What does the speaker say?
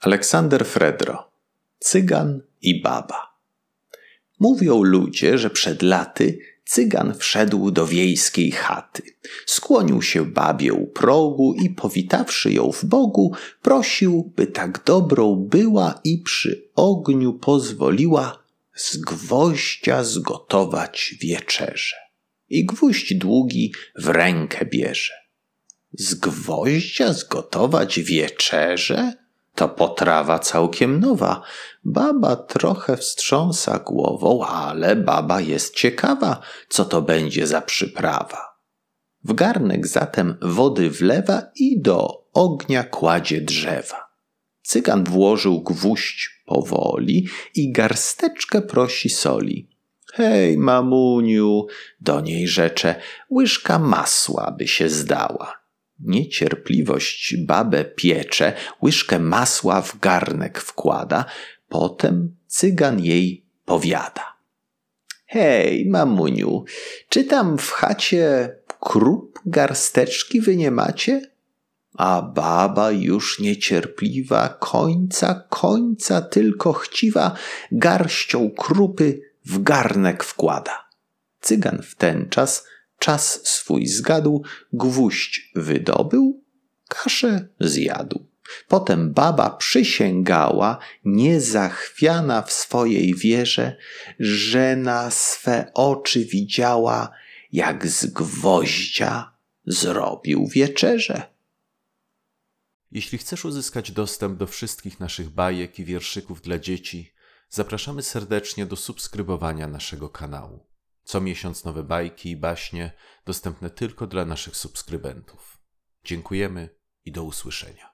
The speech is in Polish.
Aleksander Fredro Cygan i baba. Mówią ludzie, że przed laty cygan wszedł do wiejskiej chaty. Skłonił się babie u progu i powitawszy ją w Bogu, prosił, by tak dobrą była i przy ogniu pozwoliła z gwoździa zgotować wieczerze. I gwóźdź długi w rękę bierze. Z gwoździa zgotować wieczerze? To potrawa całkiem nowa. Baba trochę wstrząsa głową, ale baba jest ciekawa, co to będzie za przyprawa. W garnek zatem wody wlewa i do ognia kładzie drzewa. Cygan włożył gwóźdź powoli i garsteczkę prosi soli. Hej, mamuniu, do niej rzecze, łyżka masła by się zdała. Niecierpliwość babę piecze, łyżkę masła w garnek wkłada, potem cygan jej powiada. Hej, mamuniu, czy tam w chacie krup garsteczki wy nie macie? A baba już niecierpliwa, końca, końca tylko chciwa, garścią krupy w garnek wkłada. Cygan w ten czas czas swój zgadł, gwóźdź wydobył, kaszę zjadł. Potem baba przysięgała, niezachwiana w swojej wierze, że na swe oczy widziała, jak z gwoździa zrobił wieczerze. Jeśli chcesz uzyskać dostęp do wszystkich naszych bajek i wierszyków dla dzieci, zapraszamy serdecznie do subskrybowania naszego kanału. Co miesiąc nowe bajki i baśnie dostępne tylko dla naszych subskrybentów. Dziękujemy i do usłyszenia.